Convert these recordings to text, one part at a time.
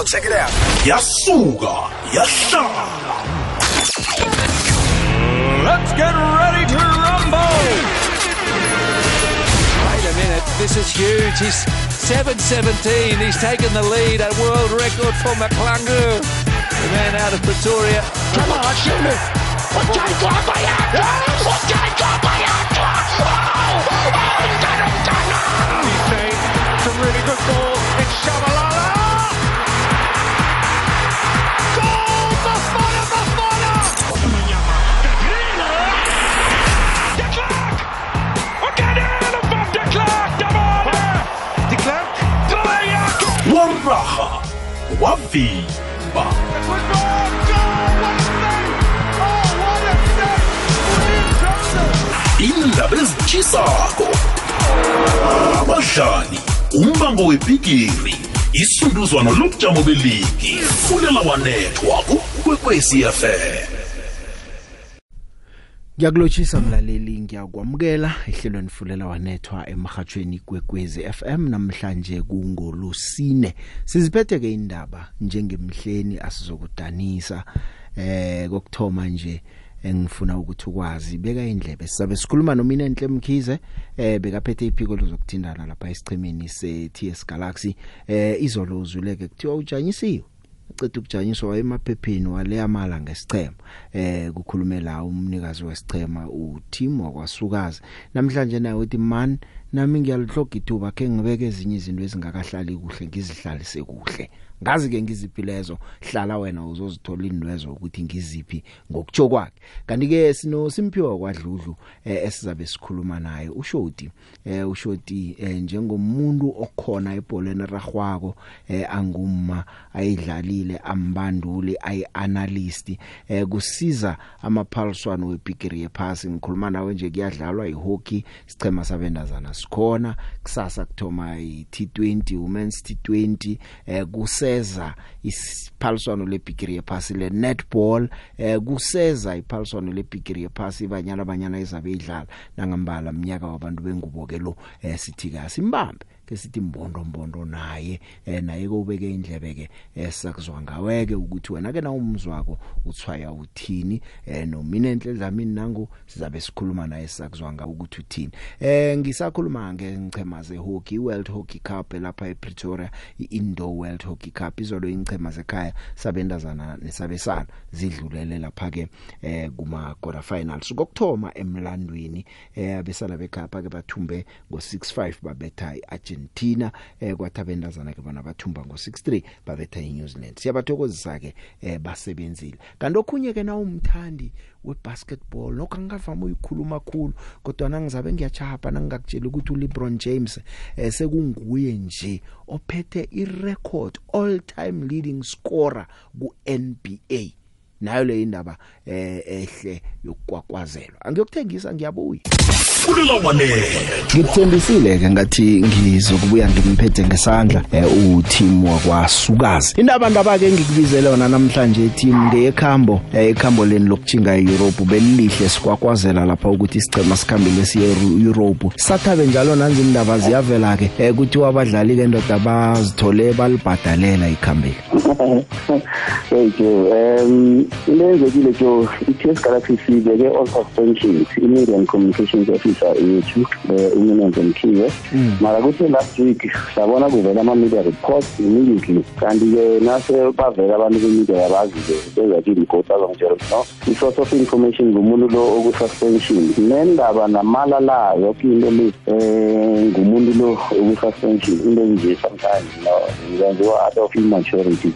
radio. Check it out. yasuka yahlala Let's get ready to rumble. Wait a minute, this is huge. He's 7.17. He's taken the lead, a world record for McClungu. The man out of Pretoria. Come on, shoot it! Ujaitwa Bayatwa! Ujaitwa Bayatwa! Oh! Oh, Ndana, Ndana! He's made some really good ball. It's Shabalala. Goal! Johnson! indaba ezitshisako abadlali umbango webhigiri isunduzwano lobujamo beligi fulela wanethwa kukwekwecfm Ngiyakulotshisa mlaleli ngiyakwamukela ehlelweni fulela wanethwa emhathweni kwekwezi FM namhlanje kungolusine siziphethe ke indaba njengemhleni asizokudanisa. Eh kokthoma nje engifuna ukuthi ukwazi beka indlebe. Sizabe sikhuluma nomina enhle mkhize eh bekaphethe iphiko lozokuthindana lapha esichimeni se TS Galaxy. Eh izolo uzuleke kuthiwa ujanyisiwe. Uceda ukujanyiswa emaphepheni wale amala ngesichema eh kukhulumela umnikazi wesichema uTim wakwasukazi namhlanje naye uthi man nami ngiyalihloga ithuba ke ngibeke ezinye izinto ezingakahlali kuhle ngizihlalise kuhle ngazi ke ngiziphi lezo hlala wena uzozithola indwezo ukuthi ngiziphi ngokutsho kwakhe. Kanti ke sino simphiwa kwadludlu eh, esizabe sikhuluma naye ushoti. Eh ushoti eh, njengomuntu okhona ebholeni ragwako eh, angumma ayidlalile ambanduli ayianalyst eh, kusiza amaphaliswano webigiri yephasi. Ngikhuluma nawe nje kuyadlalwa ihockey sichema sabendazana sikhona kusasa kuthoma i-T20 women's T20 eh kuseza isiphaliswano lebigiri yephasi le netball eh kuseza iphaliswano lebigiri yephasi banyana banyana izabe idlala nangambala mnyaka wabantu bengubo ke lo eh sithi ka simbambe ke sithi mbondo mbondo naye eh naye kubeke indlebe ke esakuzwa ngaweke ukuthi wena ke na umzwako uthwaya uthini eh nomina enhle dlamini nangu sizabe sikhuluma naye sakuzwa ngawo ukuthi uthini. Eh ngisakhuluma ngechema ze hockey World Hockey Cup lapha ePretoria iIndoor World Hockey Cup izolo ingchema zekhaya sabendazana nesabesana zidlulele lapha ke eh kuma quarter finals kokthoma emlandweni eh abesana bekhapha ke bathumbe ngo65 babetha iArgentina eh kwathabendazana ke bona bathumba ngo63 babetha iNew Zealand. Siyabathokozisa ke eh basebenzile. Kanti okhunye ke na umthandi webasketball lokho angavama ukuyikhuluma kakhulu kodwa nangizabe ngiyachapha nangingakutshela ukuthi uLeBron James eh, sekunguye nje ophethe irecord all time leading scorer ku NBA nayo le indaba eh ehle yokukwakwazela. Angiyokuthengisa ngiyabuya. Fulela wanethwa ngikuthembisile ke ngathi ngizokubuya ngimphethe ngesandla eh, uteam wakwasukazi. Indaba ndaba ke ngikubizele yona namhlanje team ngeyekhambo eh, ekhambo leni lokuchinga eEurope belilihle sikwakwazela lapha ukuthi isicema sikhambile siye eEurope sathabe njalo nanzi indaba ziyavela ke eh, ukuthi wabadlali ke ndoda bazithole balibhadalela ikhambile hey Joe um into enzekile Joe i-TS Galaxy sibeke all suspensions i-media and communications officer yethu eh, uMinenze Mkhize. Mara kuthe last week sabona kuvela ama-media reports immediately kanti-ke nase bavela abantu be-media yabazi-ke bezathi imgoti azongitshela ukuthi no? I-source of information ngumuntu lo oku-suspension. Nendaba namala la yoke into le um ngumuntu lo oku-suspension. Into enje sometimes no? Ngenziwa out of immaturity.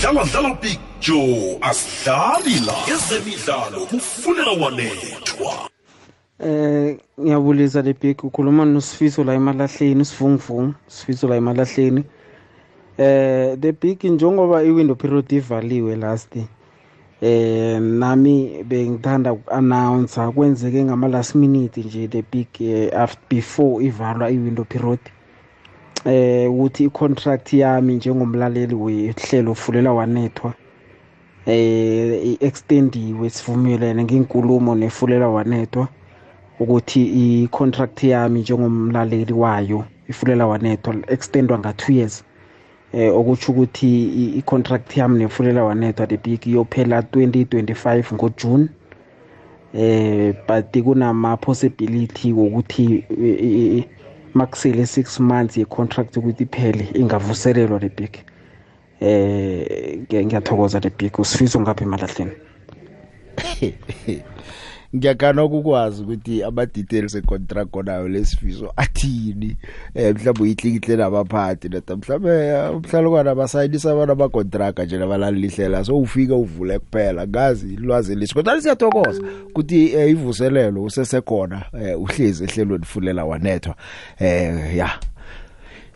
Dlala dlala big joe asidlali la ezemidlalo kufulela wanethwa Eh ngiyabulisa le big ukhuluma nosifiso la emalahleni usivunguvungu sifiso la emalahleni. Eh the big njengoba i-window period ivaliwe last eh nami bengithanda uku-announce kwenzeke ngama last minute nje the big eh, after before ivalwa i-window period. Eh ukuthi i-contract yami njengomlaleli wehlelo fulela wanethwa. Eh i-extendiwe sivumelene ngenkulumo nefulela wanethwa ukuthi i-contract yami njengomlaleli wayo ifulela wanethwa extendwa nga 2 years. Eh okuthi ukuthi i- i-contract yami nefulela wanethwa the big iyophela 2025 ngoJune. Eh but kunama possibility ukuthi eh, eh, eh, makusele 6 months ye contract ukuthi iphele ingavuselelwa the big. Eh ngiya- ngiyathokoza the big usifiso ngapha emalahleni. Ngiyakana ukukwazi ukuthi ama details econtract konayo lesifiso athini. Eh mhlawumbe uyihlikihle nabaphathi nata mhlawumbe umhlalukwana abasayinisa abantu ama contract nje nabalalihlela so ufika uvule kuphela. Ngazi ilwazi lisi kodwa siyathokoza ukuthi eh, ivuselelo usesekhona eh, uhlezi ehlelweni fulela wanethwa. Eh ya.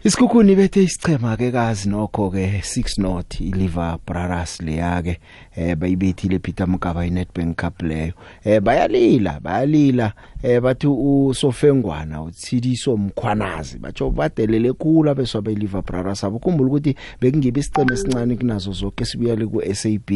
Isikhukhuni bethe isichema ke kazi nokho ke 6 not iliver brothers leya ke eh bayibethile Peter Mugaba iNetbank Cup leyo. Eh bayalila bayalila. Eh bathi usofengwana utsidiso mkhwanazi batsho badelele khulu abeswa beliver brothers. Abukhumbula ukuthi bekungibe isiceme esincane kunazo zonke sibuyele ku SAB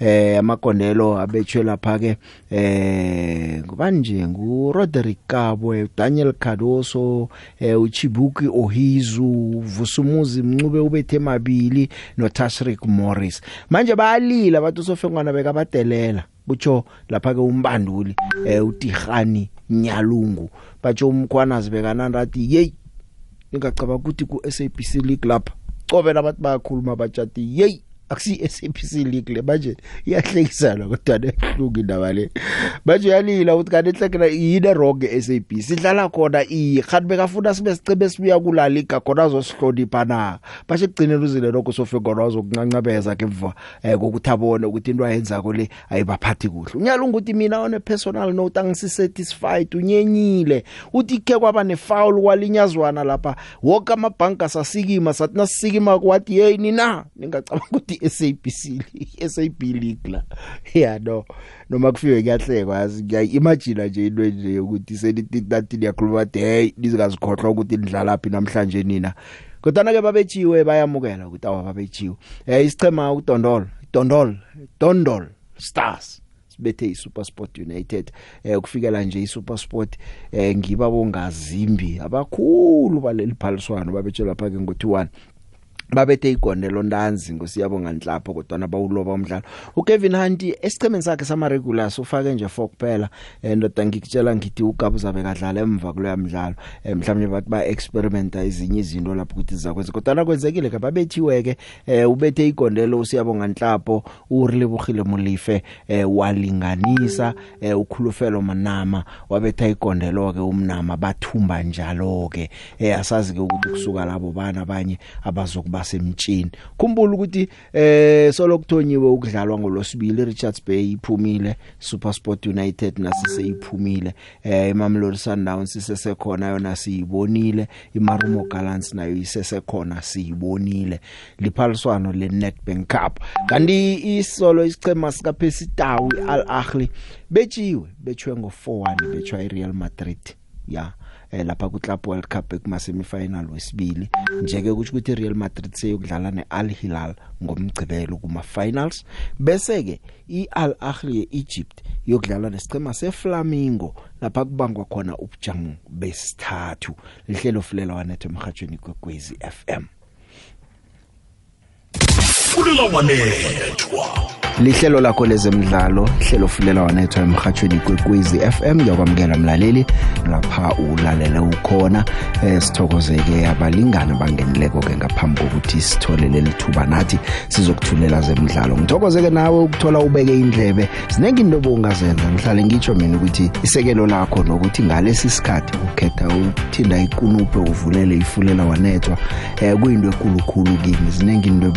eh amakondelo abetshwe lapha ke eh kubanje ngu Roderick Kabwe Daniel Cardoso eh uChibuki Ohizu Vusumuzi Mncube ubethe mabili no Tashrik Morris. Manje bayalila bathi usofengwana bekabadelela kutsho lapha ke umbanduli eh uTihani Nyalungu. Batsho umkhwanazi bekanandathi hey ngingacaba ukuthi ku SABC League lapha cobe labantu bayakhuluma batshati hey akusi SABC League le manje iyahlekisana kodwa nehlungu indaba le. Manje uyalila ukuthi kanti enhlekela yini wrong SAB sidlala khona i khani bekafuna sibe sicebe sibuya kula liga khona azosihlonipha na? Bashe kugcinela uzile lokho sofe khona wazokuncancabeza ke mva eh kokuthi abone ukuthi into ayenza ko le ayibaphathi kuhle. Unyalunga ukuthi mina one personal note angisisatisfied unyenyile. Uthi ke kwaba ne foul kwalinyazwana lapha wonke amabhanka sasikima sathi nasisikima kwathi hey nina ningacabanga ukuthi SABC SAB League la. Yeah no. Noma kufike kuyahlekwa yazi ngiyaimagine nje into nje ukuthi senithi nathi liyakhuluma bathi hey nizikazikhohlwa ukuthi nidlala phi namhlanje nina. Kodwa ke babechiwe bayamukela ukuthi awa babechiwe eh isichema udondolo dondolo dondol stars sibethe iSuperSport United. Eh kufikela nje iSuperSport eh ngiba bongazimbi abakhulu baleli phaliswano babetshelwa phake ngo21 babethe igondelo ndanzi ngosiyabonga nhlapho kodwa bawuloba umdlalo. uKevin Hunt esichemeni sakhe sama regulars ufake nje 4 kuphela endoda ngikutshela ngithi uGabu zabe kadlala emva kuloya mdlalo. Eh, mhlawumnye bathi ba experimenta ezinye izinto lapho ukuthi zizakwenza. Kodwa nakwenzekile ke babethiwe ke eh, ubethe igondelo usiyabonga nhlapho urilebugile mulife eh, walinganisa eh, ukhulufelo manama wabetha igondelo ke umnama bathumba njalo ke. Eh, asazi ke ukuthi kusuka labo bana abanye abazokuba semtshini khumbula ukuthi eh solokuthonyiwe ukudlalwa ngolosibili Richards Bay iphumile SuperSport United nasise iphumile eh iMamelodi Sundowns sisesekhona yona siyibonile iMarumo Gallants nayo isesekhona siyibonile. Liphaliswano leNetbank Cup. Kanti isolo isichema sika Tau Al Ahly betshiwe betshwe ngo4-1 betshwa iReal Madrid ya. Eh lapha ku Club World Cup ekuma semifinal wesibili. Njeke ukuthi ukuthi Real Madrid seyokudlala neAl Hilal ngomgcibelo kuma finals bese ke iAl Ahly yeEgypt yokudlala nesicema seFlamingo. Lapha kubangwa khona ubujang besithathu. Lihlelo fulela wanethe emhathweni kwekwezi FM fulela wanethwa lihlelo lakho lezemidlalo hlelo fulela wanethwa emhathweni kwekwezi FM yakwamukela mlaleli lapha ulalele ukhona. Eh sithokozeke abalingani bangenileko ke ngaphambi kokuthi sithole leli thuba. Nathi sizokuthulela zemidlalo. Ngithokozeke nawe ukuthola ubeke indlebe. Sinenge into bongazenza ngihlale ngitsho mina ukuthi isekelo lakho nokuthi ngalesi sikhathi ukhetha ukuthinda iqunuphe uvulele ifulela wanethwa eh kuyinto enkulukhulu kimi. Zinenge into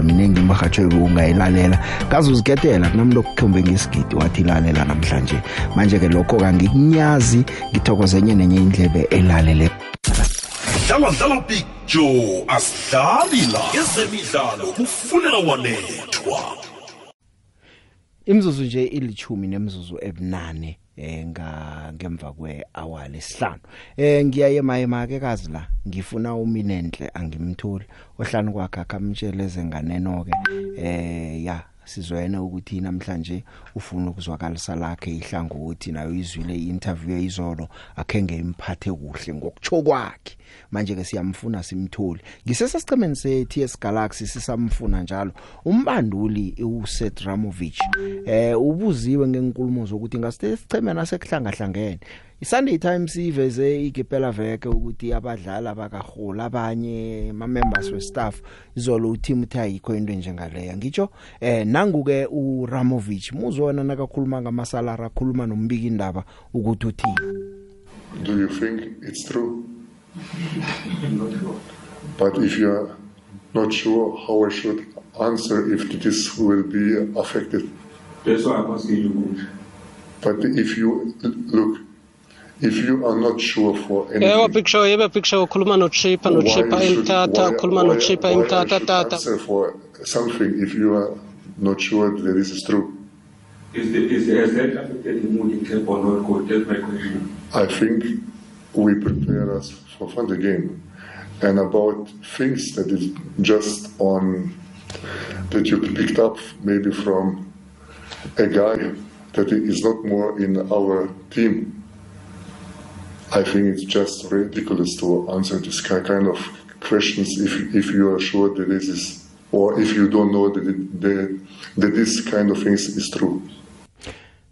ebongazenza mina ngimhatsho ungayilalela kaze uzikhethela kunamlo kukhombe ngesigidi wathi lalela namhlanje. Manje ke lokho kangikunyazi ngithokozenye nenye indlebe elalele. Dlala dlala big joe asidlali la ezemidlalo kufunela wanethwa. Imzuzu nje ilithumi nemzuzu ebunane. Eh nga ngemva kwehour lesihlanu. Eh ngiyaye mayema ke kazi la ngifuna uminenhle angimtholi. Ohlanu kwakhe akamtsheleze nganeno ke. Eh ya sizoyena ukuthi namhlanje ufuna ukuzwakalisa lakhe ihlangothi nayo izwile interview izolo akhenge imphathe kuhle ngokutsho kwakhe. Manje ke siyamfuna simtholi ngisesasicemeni se TS Galaxy sisamfuna njalo. Umbanduli uSeth Ramovich eh ubuziwe ngenkulumo zokuthi ngasicemena sekuhlanga hlangene iSunday Times iveze igepela veke ukuthi abadlali abakahola abanye ma members we staff izolo uteam uthi ayikho into njengaleya ngitsho eh nanguke uRamovich muzona nakakhuluma ngamasalary akhuluma nombiki indaba ukuthi uthini? Do you think it's true? But if you are not sure how I should answer if this will be affected. That's why I'm asking you. But if you look, if you are not sure for yebo anything, big show yebo big show ukhuluma nochipa nochipa why should- imthatha why- ukhuluma nochipa should tata answer for something if you are not sure that this is true. Is, the, is has that affected the mood in camp or not? That's my question. I think we prepare us for, for the game. And about things that is just on that you picked up maybe from a guy that is not more in our team. I think it's just ridiculous to answer this ki- kind of questions if, if you are sure that this is, or if you don't know that, it, that, that this kind of things is true.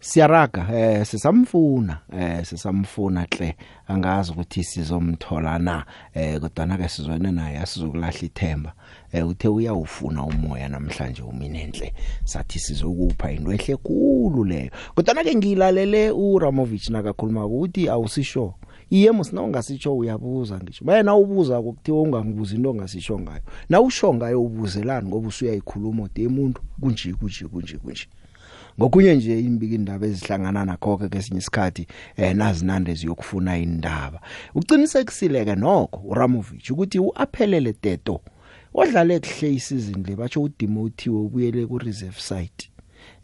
Siyaraga eh sisamfuna eh sisamfuna hle. Angazi ukuthi sizomthola na eh kodwa ke sizwane naye asizokulahla ithemba. Eh uthe uyawufuna umoya namhlanje uminenhle sathi sizokupha into ehle kukhulu leyo. Kodwa ke ngilalele uRamovich nakakhuluma ukuthi awusisho. Iye musina ungasitsho uyabuza ngisho bayena ubuza ukuthiwa ungangibuza into ongasisho ngayo? Na usho ngayo ubuzelani ngoba usuyayikhuluma ude umuntu kunje kunje kunje kunje. Ngokunye nje imbiki indaba ezihlangana nakho ke kesinye isikhathi eh nazinande ziyokufuna indaba. Uqinisekisile ke nokho uRamovich ukuthi uaphelele teto odlale kuhle isizini le batsho udimo uthiwe ubuyele ku reserve site.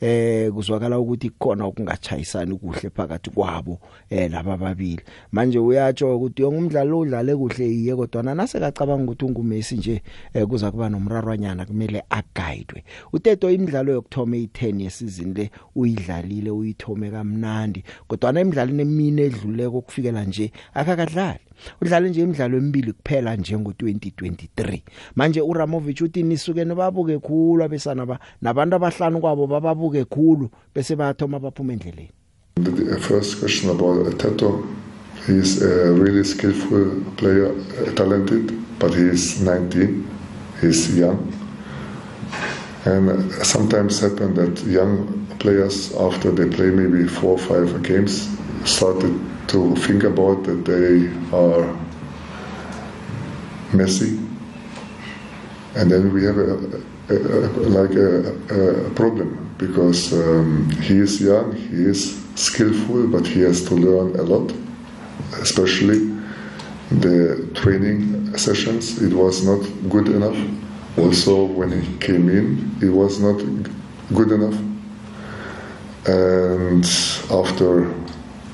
Eh kuzwakala ukuthi khona ukungachayisani kuhle phakathi kwabo eh laba babili manje uyatsho ukuthi yonke umdlalo udlale kuhle iye kodwa nase kacabanga ukuthi unguMessi nje eh kuza kuba nomrarwanyana kumele aguidwe uteto imidlalo yokuthoma i10 yesizini le uyidlalile uyithome kamnandi kodwa na imidlalo emine edluleko kufikela nje akakadlali. Udlale nje imidlalo emibili kuphela nje ngo2023 manje uRamovich uthi nisuke nobabuke khulu abesana ba nabantu abahlanu kwabo bababuke khulu bese bayathoma baphuma endleleni The, the first question about Tato, he's a really skillful player, uh, talented, but he is 19, he's young. And uh, sometimes happen that young players, after they play maybe four or five games, started to think about that they are messy. And then we have a, a, a like a, a problem because um, he is young, he is skillful, but he has to learn a lot, especially the training sessions. It was not good enough. Also, when he came in, it was not good enough. And after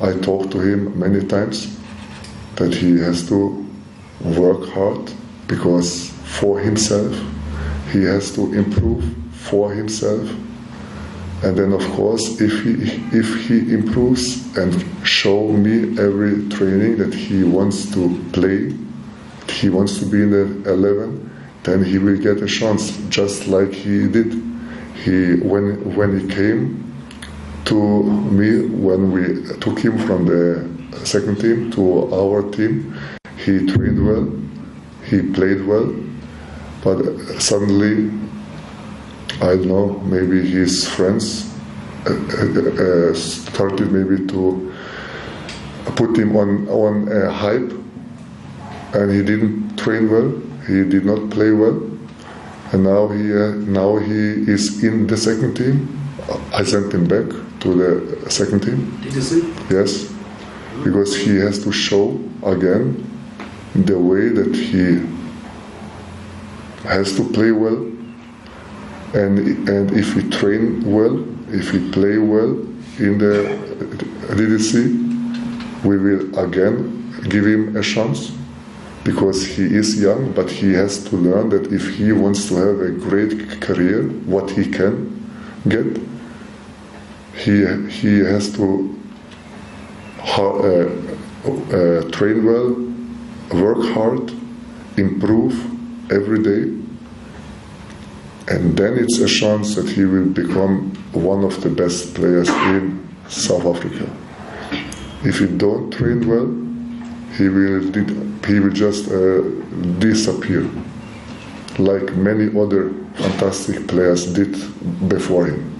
I talked to him many times, that he has to work hard because for himself, he has to improve for himself. And then of course if he if he improves and show me every training that he wants to play he wants to be in the 11 then he will get a chance just like he did. He when when he came to me when we took him from the second team to our team he trained well he played well but suddenly I don't know, maybe his friends uh, uh, uh, started maybe to put him on on a hype, and he didn't train well. He did not play well, and now he uh, now he is in the second team. I sent him back to the second team. Did you see? Yes, because he has to show again the way that he has to play well and and if we train well, if we play well in the DDC, we will again give him a chance because he is young, but he has to learn that if he wants to have a great career, what he can, get, he he has to uh, uh, train well, work hard, improve every day, and then it's a chance that he will become one of the best players in South Africa. If he don't train well, he will he will just uh, disappear, like many other fantastic players did before him.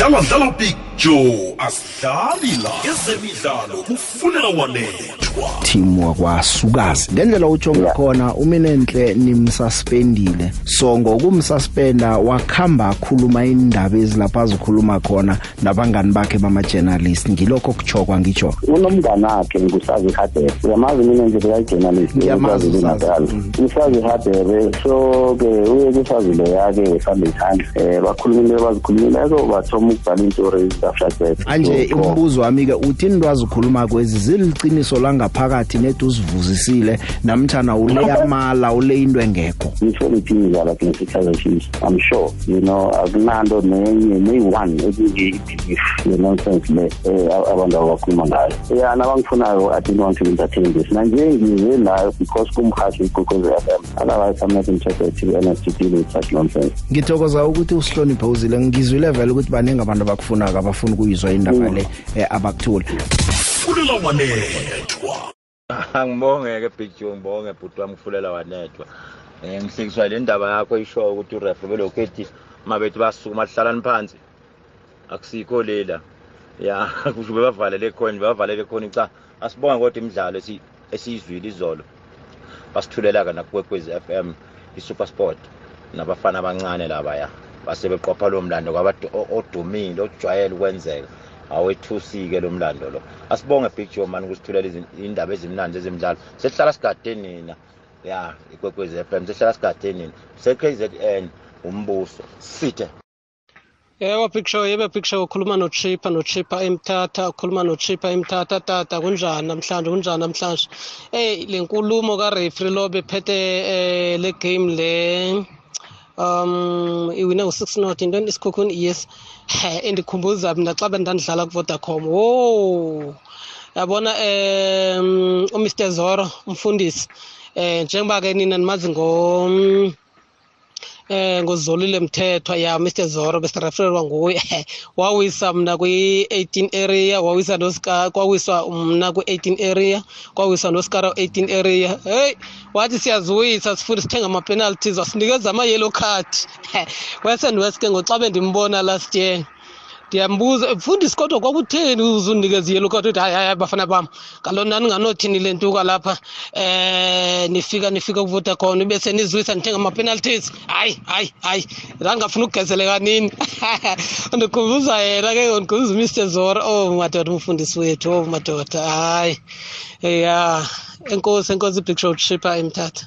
Dlala dlala big joe asidlali la ezemidlalo kufunela wanethwa. Team wakwasukazi ngendlela utsho ngakhona uminenhle nimsuspendile so ngokumsuspenda wakhamba akhuluma indaba ezilapha azikhuluma khona nabangani bakhe bama journalist ngilokho kuchokwa ngitsho. Unomngane wakhe ngusazi hadere uyamazi mina nje bekayi-journalist Ngiyamazi usazi. usazi hadere so-ke uye kusazi loya-ke we-sunday times um bakhulumile bazikhulumile so bathoma ukubhala iintori stuff like that anje So, umbuzo wami ke uthini lwazi ukhuluma kwezi ziliqiniso langaphakathi nethi uzivuzisile namtjana ule amala ule into engekho? Ngitsho lithi imidlalo against i-kaizer chiefs i'm sure you know akunanto nenye neyi-one ekuyi-belief ye-nonsense le eh, abantu abakhuluma ngayo. Ya nabangifunayo i didn't want to entertain this. Nanje ngize layo because kumhashi igqokoze f m otherwise i'm not interested to be honest to deal with such nonsense. Ngithokoza ukuthi usihloniphe uzile ngizwile vele ukuthi baningi abantu abakufunako abafuna ukuyizwa indaba le eh, abakuthule kufunela wanethwa. Angibonge ke big joe ngibonge bhuti wami kufulela wanethwa. Um ngihlekiswa le ndaba yakho ishoyo ukuthi uref belokhu ethi mabethi basukuma hlalani phansi. Akusikho lela. Ya kusho bebavalele khona bebavalele khona cha asibonge kodwa imidlalo esi- esiyizwile izolo. Basithulela-ke nakukwekwezi f m i-super sport nabafana abancane laba ya basebeqopha lo mlando kwabadu- o- odumile ojwayele ukwenzeka. Awethusi-ke lo mlando lo. Asibonge big joe mani ukusithulela izi- indaba ezimnandi ezemidlalo. Sehlala sigade nina. Ya ikwekwezi f m sehlala sigade nina. Se-k z n umbuso sithe. Yebo big show yebe big show ukhuluma nochipa nochipa emthatha ukhuluma nochipa emthatha tata kunjani namhlanje kunjani namhlanje? Eyi le nkulumo karefri lo bephethe um le game le. Um iwine u-six not into isikhukhuni yes. He endikhumbuza mna xa bendandidlala kuvodacom wo yabona um umr. Zoro umfundisi. Um njengoba ke nina nimazi ngo eh ngozolile mthethwa ya Mr Zoro besireferelwa nguye wawisa mna kwi-18 area wawisa noska kwawiswa mna kwi-18 area kwawiswa noskara 18 area. Hey wathi siyaziwisa sifuthi sithenga ama-penalties wasinikeza ama-yellow card. West and west ke ngoxa bendimbona last year. Ndiyambuza mfundisi kodwa kwakutheni uzunikeza iyelo kodwa uthi hayi hayi bafana bam? Kalo nani nganothini le ntuka lapha? Eh nifika nifika kuvuta khona bese nizwisa nithenga ama-penalties. Hayi hayi hayi ndangafuna ukugezeleka nini ndikhumbuza yena ke ndikhumbuza umr. Zora. Oh madoda umfundisi wethu. Oh madoda hayi. Ya enkosi enkosi big show shipa emthatha.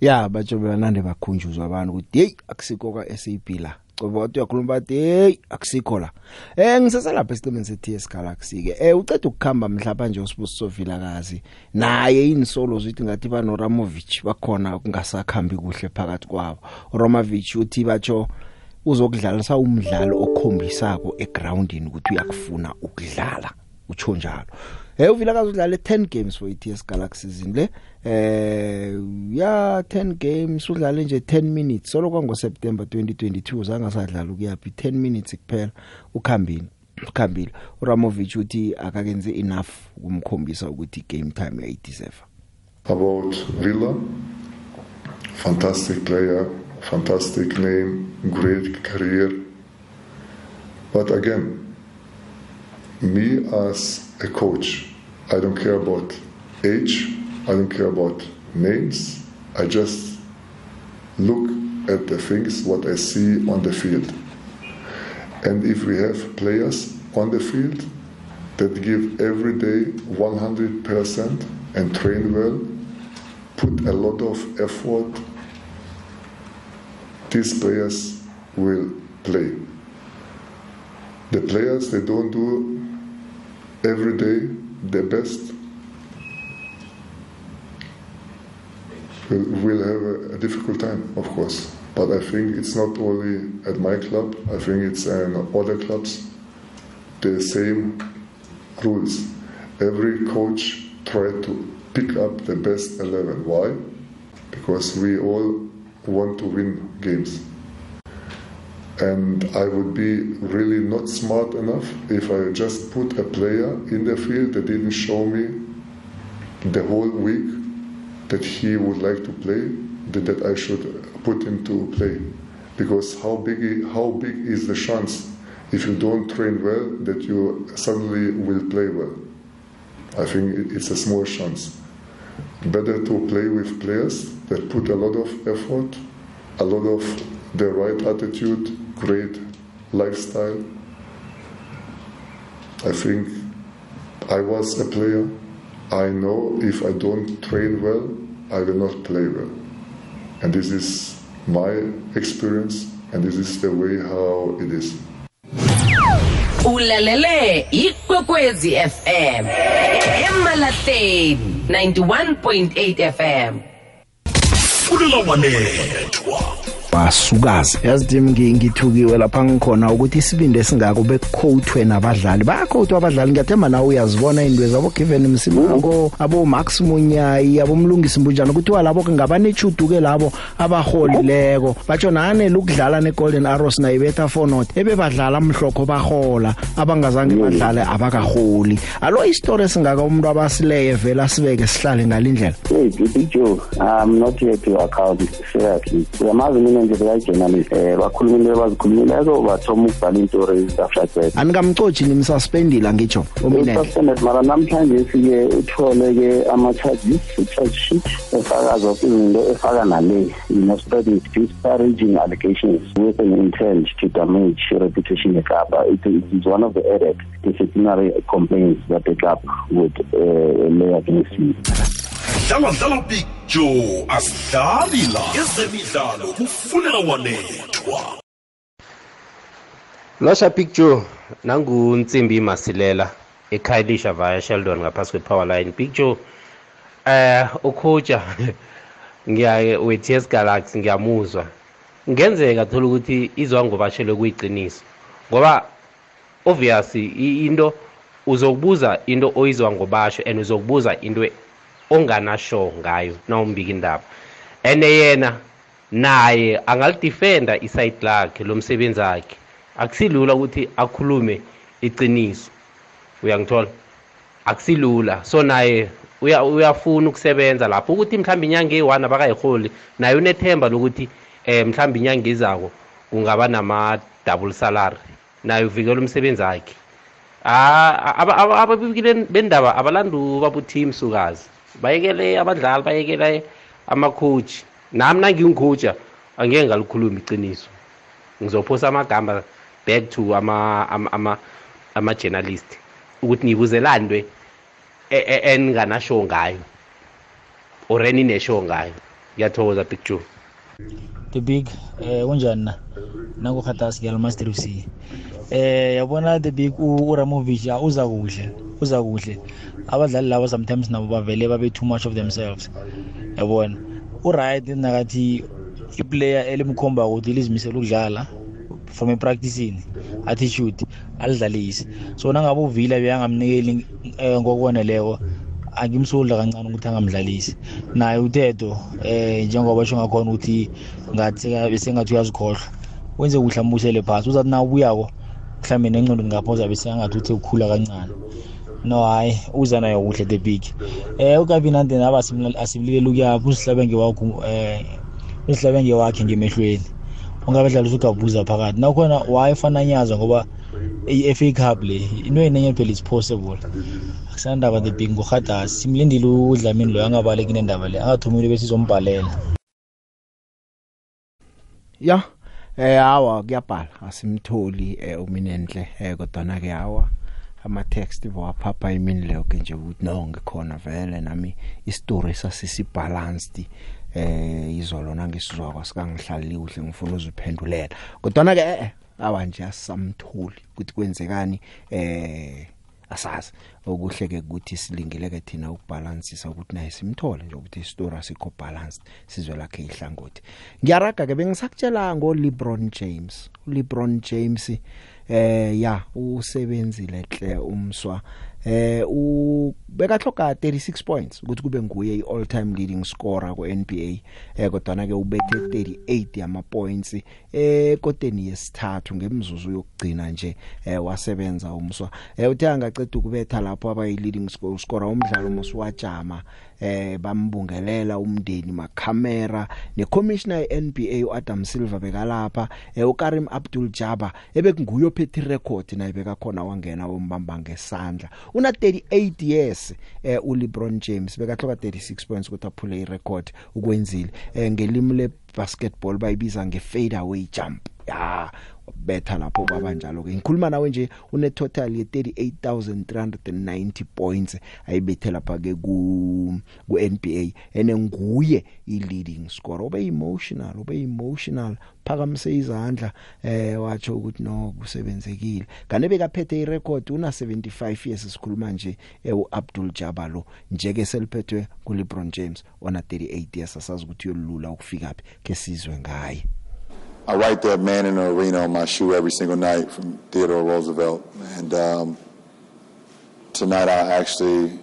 Ya batsho banande bakhunjuzwa abantu ukuthi hey akusikho ka SAP la. Coba wathi uyakhuluma bathi hey akusikho la. Eh ngisasalapha esiqimeni se TS Galaxy ke. Eh uceda ukukhamba mhlapa nje usibusiso vilakazi. Naye insolo zithi ngathi ba Noramovic bakhona kungasakhambi kuhle phakathi kwabo. Romovic uthi batsho uzokudlalisa umdlalo okhombisako egroundini ukuthi uyakufuna ukudlala. Utsho njalo. Eh uvilakazi udlale 10 games for iTS Galaxy season le eh ya 10 games udlale nje 10 minutes solo kwango September 2022 zanga sadlala ukuyapi 10 minutes kuphela ukhambini ukhambile uRamovic uthi akakenze enough ukumkhombisa ukuthi game time yayideserve about Villa. Fantastic player, fantastic name, great career. But again, me as a coach, I don't care about age, I don't care about names, I just look at the things what I see on the field. And if we have players on the field that give every day 100% and train well, put a lot of effort, these players will play. The players they don't do every day their best. will, have a, a difficult time, of course. But I think it's not only at my club. I think it's in other clubs. The same rules. Every coach try to pick up the best eleven. Why? Because we all want to win games. And I would be really not smart enough if I just put a player in the field that didn't show me the whole week that he would like to play, that, that I should put him to play. Because how big, how big is the chance if you don't train well that you suddenly will play well? I think it's a small chance. Better to play with players that put a lot of effort, a lot of the right attitude, great lifestyle. I think I was a player. I know if I don't train well, I will not play well. And this is my experience, and this is the way how it is. ulalele ikwekwezi fm emalahleni 91.8 fm fulela wanethwa basukazi yazi team ngingithukiwe lapha ngikhona ukuthi isibindi esingako bekuquotwe nabadlali. Bayaquotwa abadlali. Ngiyathemba nawe uyazibona indwe zabo given msimako abo Max Munyayi abo mlungisi mbunjana kuthiwa labo ke ngabanechudu ke labo abaholileko batsho nane lokudlala ne Golden Arrows na ibetha Fornot ebebadlala amhlokho bahola abangazange badlale abakaholi alo istory singaka umuntu abasileye vela sibeke sihlale ngalindlela? Hey, Big Joe, I'm not here to account. Seriously. Uyamazi mina nje bekayi-journalist um bakhulumile abazikhulumileko bathoma ukubhala iintori zaflagbet anikamcoci nimsuspendile ngitsho uminene suspended mara namhlanje sike uthole-ke ama-charges i-charge sheet efaka zonke izinto efaka nale you spreading disparaging allegations with an intent to damage reputation yekapa it is one of the added disciplinary complaints that the club would uh, lay against you dlala big joe asidlali la ezemidlalo kufunela wanethwa. Losha picture nangunsimbi masilela ekhaylisha via sheldon ngaphasi kwe-power line. Picture eh ukhoja ngiyaye we-ts galaxy ngiyamuzwa. Ngenzeka thola ukuthi izwa ngobashele kuyiqiniso ngoba obvious i- into uzokubuza into oyizwa ngobasho and uzokubuza into onganasho ngayo nawumbika indaba and yena naye angalidefenda isayidi lakhe lomsebenzi wakhe akusilula ukuthi akhulume iqiniso uyangithola akusilula so naye uya- uyafuna ukusebenza lapho ukuthi mhlawumbe inyanga eyi-one abakayiholi naye unethemba lokuthi um mhlawumbe inyanga ezako kungaba nama-double salary naye uvikela umsebenzi wakhe Ah, aba- aba- ababiki ben- bendaba abalandu babuthi msukazi bayekele abadlali bayekele amakhoji nami nangingikhoja angeke ngalikhuluma iqiniso. Ngizophosa amagama back to ama ama ama ama-journalist. Ukuthi ngibuzelani ntwe e- e- eninganasho ngayo or eninesho ngayo. Ngiyathokoza big joe. The big eh kunjani na? Nakukhatasi ngiyalmaster FC eh yabona the big u- uramovic ya uza kuhle? Uza kuhle. Abadlali laba sometimes nabo bavele babe too much of themselves. Yabona? Uright nakathi iplayer elimkhomba ukuthi lizimisela ukudlala from epracticini attitude alidlalise. So nangabe uvila beyangamnikeli eh, ngokwaneleko angimsudla kancane ukuthi angamdlalisi. Naye utedo eh njengoba sho ngakhona ukuthi ngathi bese ngathi uyazikhohlwa wenze kuhle ambusele phasi. Uzathi na ubuyako mhlawumbe nengcondo ngapha uzabe sengathi uthe ukukhula kancane. No hayi uza nayo kuhle the big. Eh ukabinande naba asimlileli ukuyapha usihlabenge wakho eh usihlabenge wakhe ngemehlweni ungabadlala usugabuza phakathi. Nakhona wayefananyazwa ngoba i-FA Cup le into enenye phela is possible. Akusandaba the big ngohadasi simlindile udlamini loyo angabaleki nendaba le angathumile bese izombhalela. Ya eh hawa kuyabhala asimtholi eh, uminenhle eh kodwa ke hawa. Ama text waphapha imini leyo ke nje ukuthi no ngikhona vele nami istory sasisi balanced eh izolo nangisizwa kwasikangihlalile kuhle ngifuna uziphendulela. Kodwa ke eh awa nje asamtholi ukuthi kwenzekani eh asazi. Okuhleke ukuthi silingeleke thina ukubalansisa ukuthi naye simthole nje ukuthi istora sikho balanced sizwe lakhe ihlangothi. Ngiyaraga ke bengisakutshela ngo LeBron James. uLeBron James eh ya usebenzile hle umswa. Eh ubeka hloka 36 points ukuthi kube nguye iall time leading scorer ku NBA eh kodwa ke ubethe 38 yama points eh kodeni yesithathu ngemzuzu yokugcina nje eh wasebenza umswa. Eh uthe angaceda ukubetha lapho abayi leading scorer umdlalo mosiwajama eh bambungelela umndeni makhamera necommissioner yeNBA uAdam Silver bekalapha eh uKarim Abdul Jabbar ebekunguyo phethe record naye beka khona wangena wombamba ngesandla. Una 38 years eh uLeBron James bekahloka 36 points ukuthi aphule irecord ukwenzile. Eh ngelimi le basketball bayibiza nge fade away jump. Ya betha lapho kwabanjalo ke. Ngikhuluma nawe nje une total ye 38390 points ayibethe lapha ke ku ku NBA ene nguye i leading scorer. Obe emotional obe emotional. Phakamise izandla eh watsho ukuthi no kusebenzekile. Kane bekaphethe i record una 75 years sikhuluma nje u Abdul Jabbar lo. Njeke seliphethwe ku LeBron James ona 38 years. Asazi ukuthi yolula ukufika phi ke sizwe ngaye. I write that man in the arena on my shoe every single night from Theodore Roosevelt. And um, tonight I actually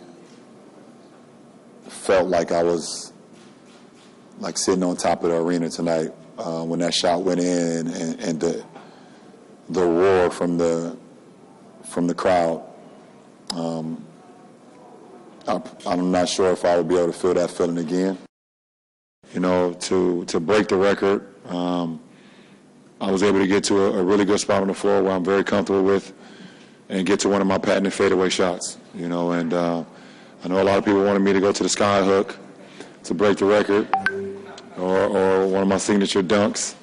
felt like I was like sitting on top of the arena tonight uh, when that shot went in and, and the, the roar from the, from the crowd. Um, I, I'm not sure if I would be able to feel that feeling again. You know, to, to break the record, um, I was able to get to a, a, really good spot on the floor where I'm very comfortable with and get to one of my patented fadeaway shots, you know, and uh, I know a lot of people wanted me to go to the sky hook to break the record or, or one of my signature dunks,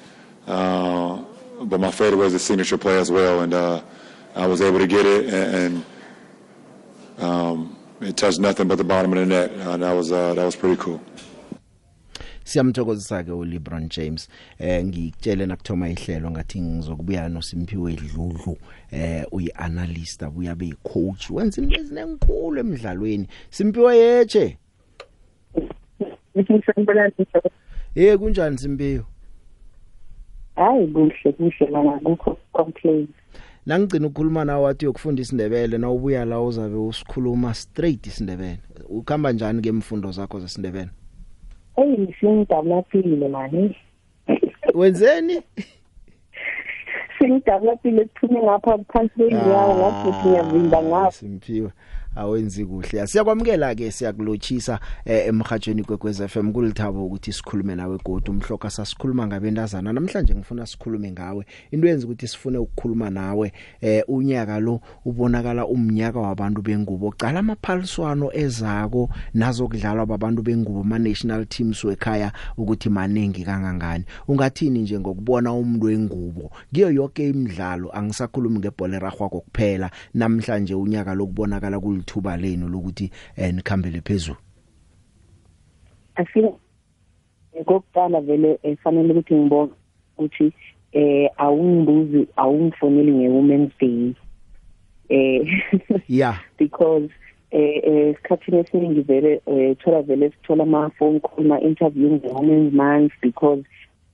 uh, but my fadeaway is a signature play as well, and uh, I was able to get it and, and um, it touched nothing but the bottom of the net. Uh, that was uh, that was pretty cool. Siyamthokozisa ke uLeBron James. Eh ngikutshele nakuthoma ihlelo ngathi ngizokubuya noSimpiwe Dludlu eh uyianalyst abuya be coach wenza into ezinenkulu emidlalweni. Simpiwe yeche Eh kunjani Simpiwe Hayi kuhle kuhle mana kukho complain Nangigcina ukukhuluma nawe wathi uyokufunda isindebele na ubuya la uzabe usikhuluma straight isindebele. Ukhamba njani ke imfundo zakho zesindebele? Hey ngisingidabulaphile mani. Wenzeni? Singidabulaphile kuphume ngapha phansi kwenyawo ngathi ngiyavimba ngapha. Simphiwe. Awenzi kuhle. Siyakwamukela ke siyakulochisa eh, emhathweni kwekwez FM kulithabo ukuthi sikhulume nawe godu umhloka sasikhuluma ngabendazana namhlanje ngifuna sikhulume ngawe. Into yenza ukuthi sifune ukukhuluma nawe eh, unyaka lo ubonakala umnyaka wabantu bengubo. Cala amaphaliswano ezako nazo kudlalwa babantu bengubo ma national teams wekhaya ukuthi maningi kangangani. Ungathini nje ngokubona umuntu wengubo? Kiyo yonke imidlalo angisakhulumi ngebhola ragwako kuphela. Namhlanje unyaka lokubonakala kulithuba lenu lokuthi eh, nikhambele phezulu? Afika ngokuqala vele efanele ukuthi ngibone ukuthi eh awungibuzi awungifoneli ngewomen's day. Eh yeah because eh esikhathini esiningi vele thola vele sithola ama phone call ma interview nge-women's month because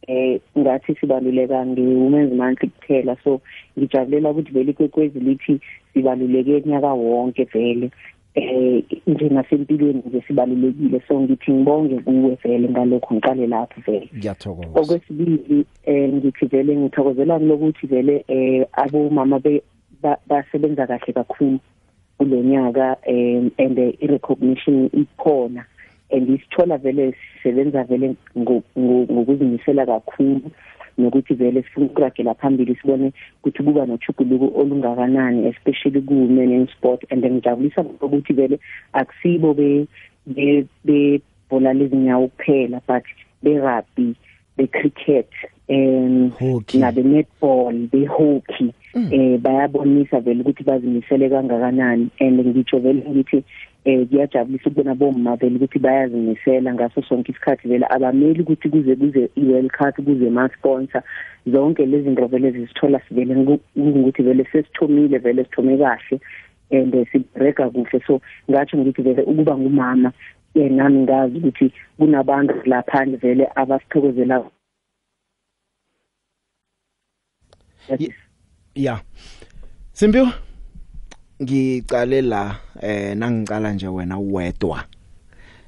eh ngathi sibaluleka nge-women's month kuphela. So ngijabulela ukuthi vele ikwekwezi lithi sibaluleke nyaka wonke vele. Eh nje nasempilweni nje sibalulekile. So ngithi ngibonge kuwe vele ngalokho ngiqale lapho vele. Ngiyathokoza. Okwesibili eh ngithi vele ngithokozela lokuthi vele eh abomama be basebenza kahle kakhulu kulonyaka um and i recognition ikhona. And isithola vele sisebenza vele ngokuzimisela kakhulu nokuthi vele sifuna ukuragela phambili sibone ukuthi kuba nochuguluko olungakanani especially ku men in sport. And ngijabulisa ukuthi vele akusibo be be bola lezinyawo kuphela but be rugby be cricket um na be netball be hockey. Eh bayabonisa vele ukuthi bazimisele kangakanani. And ngitsho vele ngithi eh kuyajabulisa ukubona bomma vele ukuthi bayazimisela ngaso sonke isikhathi vele abameli ukuthi kuze kuze i-World Cup kuze ma sponsor zonke lezi zinto vele zisithola sivele ukuthi vele sesithomile vele sithome kahle and sibreka kuhle. So ngathi ngithi vele ukuba ngumama eh nami ngazi ukuthi kunabantu lapha vele abasithokozela. Ya. Simpiwe ngicale la eh nangicala nje wena uwedwa.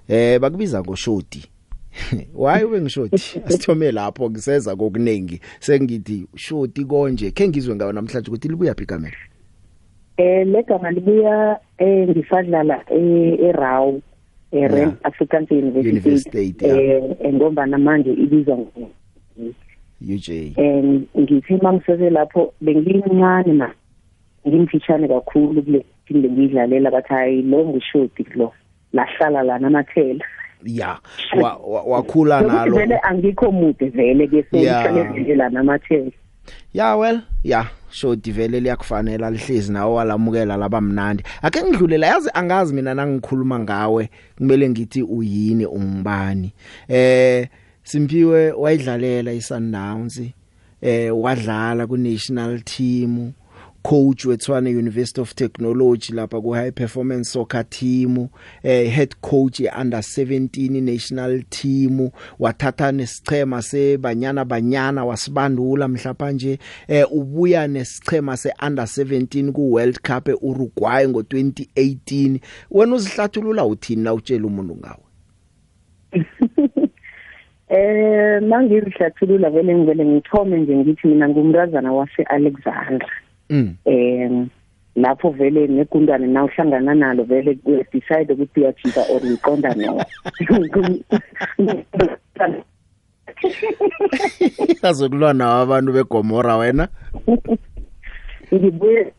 Eh bakubiza ngoshodi why ube ngishodi asithome lapho ngiseza kokuningi sengithi shodi konje ke ngizwe ngawo namhlanje ukuthi libuya phi kamera eh legama libuya eh ngisadlala eRaw eRand African University. Eh ngoba manje ibizwa UJ and ngithi mangisese lapho bengincane na? Ngimfitshane kakhulu kule team bengidlalela bathi hayi lo ngishodi lo. Lahlala lana amathela ya wakhula nalo. vele angikho mude vele ke sokuhlale lana amathela ya well ya shodi vele liyakufanele lihlezi nawe walamukela labamnandi ake ngidlulela yazi angazi mina nangikhuluma ngawe kumele ngithi uyini ungibani eh Simpiwe wayidlalela iSundowns eh wadlala ku national team. Coach wetshwane University of Technology lapha ku high performance soccer team eh head coach ye under 17 national team wathatha nesichema sebanyana banyana wasibandula mhlapa nje eh ubuya nesichema se under 17 ku World Cup eUruguay ngo 2018 wena uzihlathulula uthini na utshela umuntu ngawe Eh mangizihlathulula vele ngivele ngithome nje ngithi mina ngumrazana wase Alexandra. Mm. Eh lapho vele negundane na uhlangana nalo vele we decide ukuthi uyajika or uqonda no. Azokulwa nawo abantu beGomora wena. Ngibuye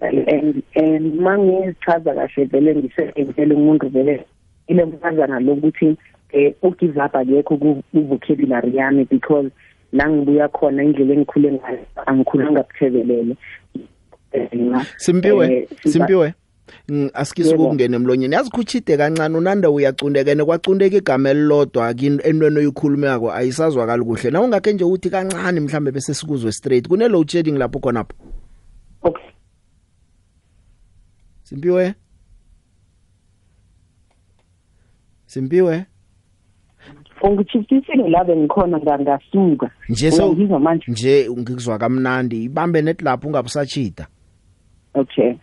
and and mangichaza kahle vele ngisebenzele umuntu vele ile mfazana lokuthi eh ugive up akekho ku vocabulary yami because la ngibuya khona indlela engikhule ngayo angikhulanga kuthebelele Simpiwe Simpiwe. Asikise ukungena emlonyeni. Yazi kuchide kancane unanda uyacundekene kwacundeka igama elilodwa kini enweno oyikhulumako ayisazwakali kuhle. Na ungakhe nje uthi kancane mhlambe bese sikuzwe straight kune load shedding lapho khona lapho okay Simpiwe? Simpiwe? Ungithifisile la bengikhona ngangasuka nje so nje ngikuzwa kamnandi. Ibambe net lapho ungabusachida okay.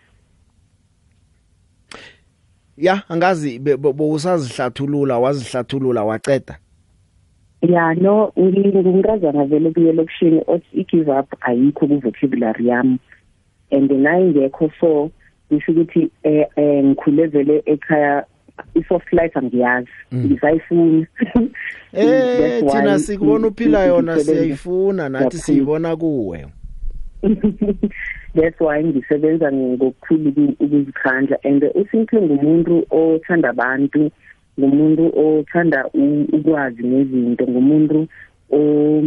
Ya angazi bowusazihlathulula wazihlathulula waceda? Ya no ngingazana vele kuye lokushini othi i-give up ayikho ku-vocabulary yami. And naye ngekho so ngisho ukuthi um ngikhule vele ekhaya i-soft life angiyazi ngisayifuna eh thina sikubona uphila yona siyayifuna nathi siyibona kuwe. That's why ngisebenza ngokukhulu ukuzikhandla and usimple ngumuntu othanda abantu ngumuntu othanda ukwazi nezinto ngumuntu o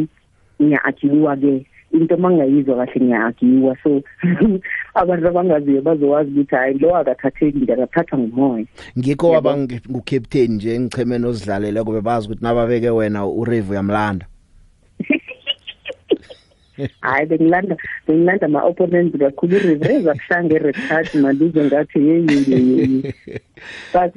ngiyakiwa ke into mangayizwa kahle ngiyakiwa so abantu abangaziyo bazowazi ukuthi hayi lo akathatheki nje akathatha ngumoya. Ngikho waba ngukaptain nje engichemeni ozidlalela kube bazi ukuthi nababeke wena uRevu yamlanda. Hayi bengilanda bengilanda ama opponents kakhulu reverse akuhlange retard malize ngathi yeyi but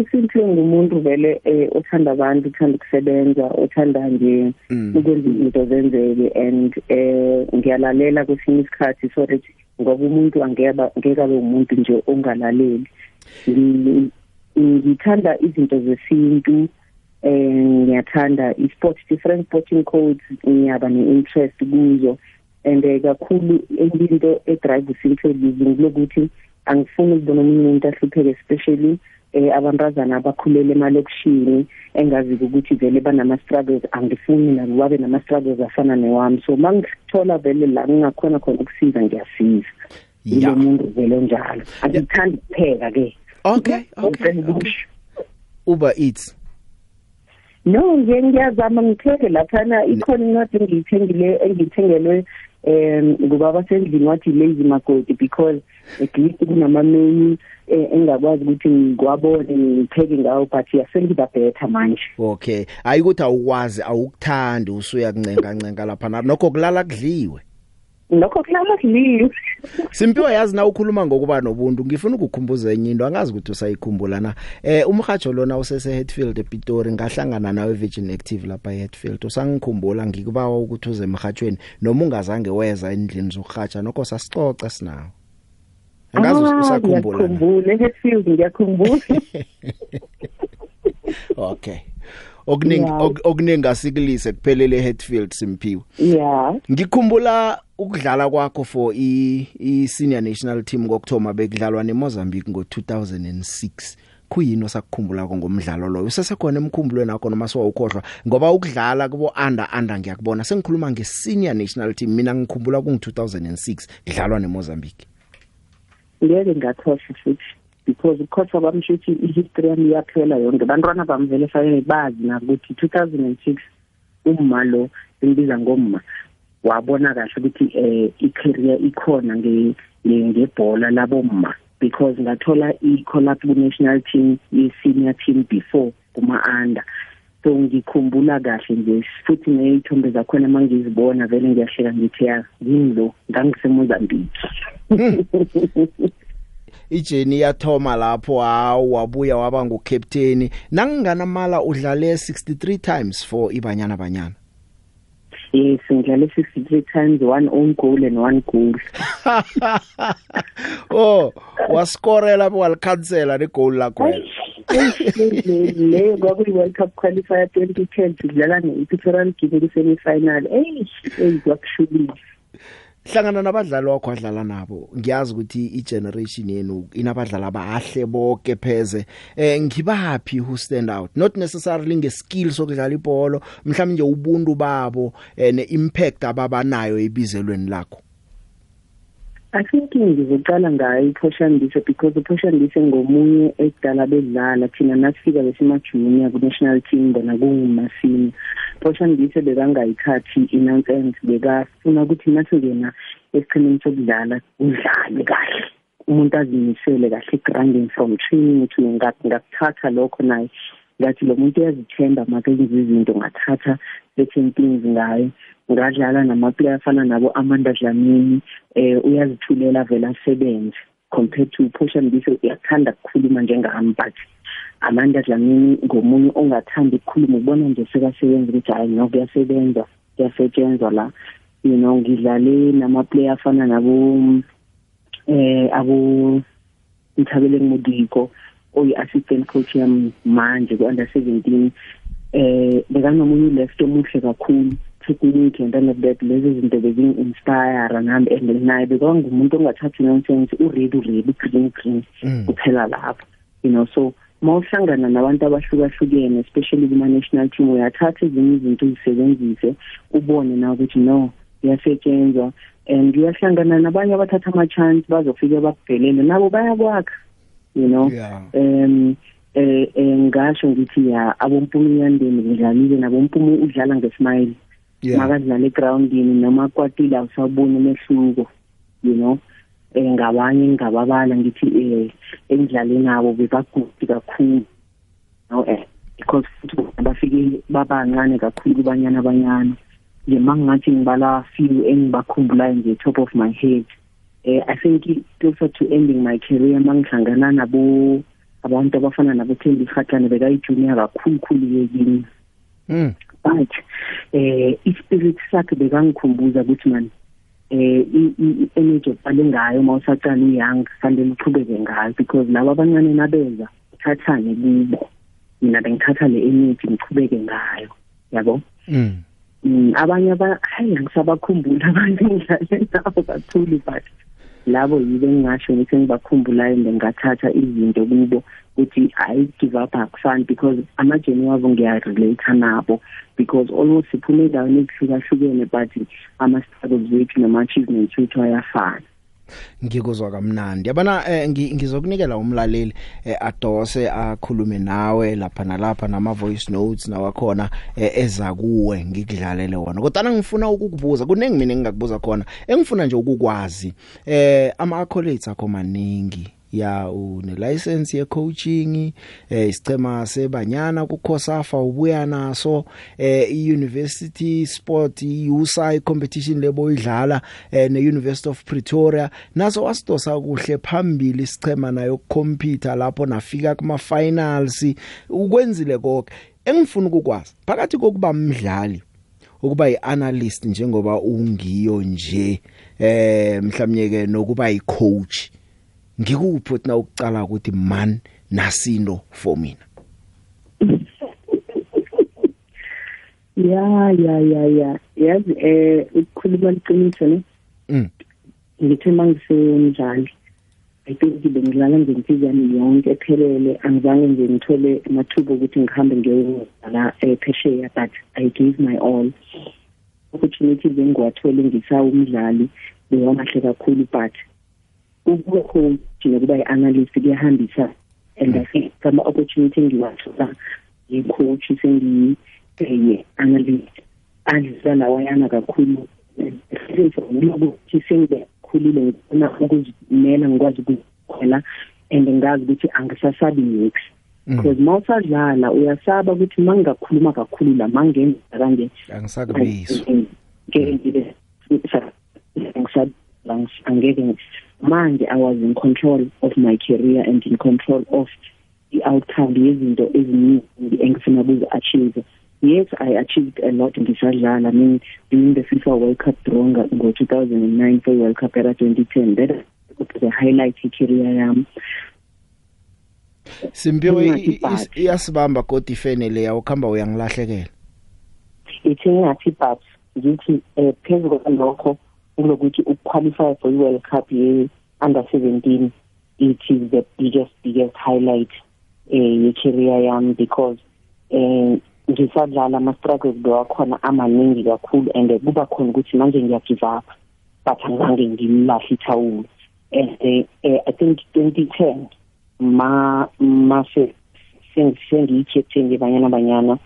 usimple ngumuntu vele othanda abantu uthanda ukusebenza othanda nje ukwenza izinto zenzeke and eh ngiyalalela kwesinye isikhathi so that ngoba umuntu angeba ngeke abe umuntu nje ongalaleli. Ngithanda izinto zesintu eh ngiyathanda i-sport different sporting codes ngiyaba ne-interest kuzo. And kakhulu into edrive usimthelism lokuthi angifuni ukubona omunye umuntu ahlupheke especially eh abantazana abakhulele emalokishini engazi ukuthi vele banama struggles angifuni nabo babe nama struggles afana newami. So mangithola vele la ngingakhona khona ukusiza ngiyasiza. Yilo muntu vele njalo angithandi kupheka ke okay okay. uber eats. No nje ngiyazama ngitheke laphana ikhona incwadi engiyithengile engiyithengelwe um ngubaba sendlini wathi lazy magodi because at least kunama-menu engakwazi ukuthi ngikwabone ngipheke ngawo but yasengiba better manje. Okay. Hayi ukuthi awukwazi awukuthandi usuya kuncenga ncenga lapha nokho kulala kudliwe. Lokho kulamakuliyo Simpiwe yazi na ukhuluma ngokuba nobuntu ngifuna ukukhumbuza enye into angazi ukuthi usayikhumbula na. Eh umhajo lona usese Hatfield ePitori ngahlangana nawe Virgin Active lapha eHatfield. Usangikhumbula ngikubawa ukuthi uze emhajweni noma ungazange weza endlini zokuhaja nokho sasicoca sinawo Angazi Ah, usakhumbula na? ngiyakhumbula eHatfield ngiyakhumbula. Okay. Okuningi Yeah. ok- okuningi asikulise kuphelele eHatfield Simpiwe. Yeah. Ngikhumbula ukudlala kwakho for i, i senior national team kokthoma bekudlalwa neMozambique ngo2006 kuyini osakukhumbula ngomdlalo loyo? Usesekhona emkhumbulweni wakho noma siwawukhohlwa? Ngoba ukudlala kubo under under ngiyakubona. Sengikhuluma nge senior national team. Mina ngikhumbula kungu2006 kudlalwa neMozambique. Ngeke ngakhohlwa futhi because ukukhohlwa kwami shuthi i-history yami iyaphela yonke. Bantwana bami vele fanele bazi nabo ukuthi 2006 umma lo simbiza ngomma. Wabona kahle ukuthi eh i-career ikhona nge nge- ngebhola labomma. Because ngathola i-call up ku-national team ye-senior team before kuma-under. So ngikhumbula kahle nje futhi ney'thombe zakhona uma ngizibona vele ngiyahleka ngithi ya yini lo? Ngangisemozambique ijeni yathoma lapho hawu wabuya waba ngucaptain. Nanginganamala udlale 63 times for ibanyana banyana. Yes ngidlale 63 times one own goal and one goal. Oh wascore lapho walikhansela negoal lakho wena. Leyo kwakuyi-world cup qualifier 2010 sidlala ne-equatorial guinea kwi-semi-final eyi eyi kwakushubile hlangana nabadlali wakho adlala nabo ngiyazi ukuthi igeneration yenu inabadlali abahle bonke pheze. Eh ngibaphi who stand out? Not necessarily ngeskill sokudlala ibhola mhlawumbe nje ubuntu babo eh, neimpact ababanayo ebizelweni lakho. I think ngizoqala ngayo iPhoshandise because uPhoshandise ngomunye ekudala bedlala thina nasifika besimajunior ku-national team bona kungumasini Phoshandise bekangayithathi i-nonsense bekafuna ukuthi nasingena esiqhemeni sokudlala udlale kahle umuntu azimisele kahle grinding from training to ngakuthatha lokho naye. Ngathi lo muntu uyazithemba makenza izinto ngathatha certain things ngayo ngadlala namaplayer afana nabo Amanda Dlamini eh uyazithulela vele asebenze. Compared to Portia Mbise uyathanda ukukhuluma njengami but Amanda Dlamini ngomunye ongathandi ukukhuluma ubona nje sekasebenza ukuthi hayi no kuyasebenza kuyasetshenzwa la. You know ngidlale namaplayer afana nabo eh abo Nthabeleng Modiko. Oyi assistant coach yami manje ku under 17 eh bekanomunye left omuhle kakhulu technique and all of that lezi zinto bezingi-inspire nami and naye bekangumuntu ongathathi nonsense uready uready green green kuphela lapho you know. So mawuhlangana nabantu abahlukahlukene especially kuma-national team uyathatha ezinye izinto uzisebenzise ubone na ukuthi no kuyasetshenzwa and uyahlangana nabanye abathatha ama-chance bazofike bakudelele nabo bayakwakha. You know? Yeah. um eh eh ngasho ngithi ya abompumi yandeni ngidlalile nabompumi udlala ngesmile. Yeah. makadlala egroundini noma kwatile awusaboni umehluko you know? Eh ngabanye ngababala ngithi eh engidlale nabo bebagudi kakhulu no eh because bafike babancane kakhulu kubanyana abanyana nje mangathi ngibala few engibakhumbulayo nje top of my head. Eh i think closer to ending my career mangihlangana nabo abantu abafana nabo Thembi Khatlana bekayijunior kakhulu khulu yekini mm. But eh ispirit sakhe bekangikhumbuza ukuthi man eh i-energy oqale ngayo mawusaqala uyoung fanele uqhubeke ngayo because laba abancane nabeza thathane kubo. Mina bengithatha le energy ngiqhubeke ngayo yabo? Mm. Mm, abanye aba hayi ngisabakhumbula abantu engidlale nabo kakhulu but labo yibo engingasho ukuthi engibakhumbulayo and ngathatha izinto kubo ukuthi i give up akufani because amajeni wabo ngiyarelate nabo because almost siphume endaweni ezihlukahlukene but ama-struggles wethu nama-achievements wethu ayafana. Ngikuzwa kamnandi. Yabona eh, ngi- ngizokunikela umlaleli eh, adose akhulume nawe lapha nalapha nama voice notes nawakhona eh, eza kuwe ngikudlalele wona. Kodwa ngifuna ukukubuza kunengi mina engingakubuza khona. Engifuna nje ukukwazi eh ama accolades akho maningi. Ya une license ye coaching eh isicema sebanyana ku Khosafa ubuya naso eh i University Sport i USI competition lebo idlala eh ne University of Pretoria. Naso wasidosa kuhle phambili isicema nayo compete lapho nafika kuma finals ukwenzile konke engifuna ukukwazi phakathi kokuba umdlali ukuba yianalyst njengoba ungiyo nje eh mhlawumnye ke nokuba yicoach ngikuphi uthi na ukucala ukuthi man nasino for mina? Ya ya ya ya. Yazi eh ukukhuluma liqiniso ne? Mm. Ngithe mangisemdlali i think bengidlala ngempilo yami yonke ephelele. Angizange nje ngithole amathuba ukuthi ngihambe ngiyodlala ephesheya but i gave my all. Opportunity bengiwathole ngisawumdlali bewamahle kakhulu but ukuba coach nokuba yi-analyst kuyahambisa. And i think ama opportunity engiwathola yi-coach sengiye analyst adlisa lawayana kakhulu. Ukuthi sengikhulile ngifuna ukuzimela ngikwazi ukukhwela and ngazi ukuthi angisasabi next. Because mawusadlala uyasaba ukuthi mangingakhuluma kakhulu la mangenza kanje angisakubizwa ngeke angeke manje i was in control of my career and in control of the outcome. Yezinto eziningi engifuna ukuzi-achieve. Yes i achieved a lot ngisadlala. I mean during the fifa world cup draw ngo-2009 for world cup era 2010 that was the highlight career yami Simpiwe iyasibamba godi ifenele yawo khamba uyangilahlekela ithi ngathi but ngithi eh phezulu kwalokho kulokuthi ukuqualify for i-World Cup ye under 17 it is the biggest biggest highlight eh ye career yami because eh ngisadlala ama struggles bewakhona amaningi kakhulu and kuba khona ukuthi manje ngiya give up but angizange ngililahle ithawula and eh, i think 2010 ma mase sengiyi-captain yebanyana banyana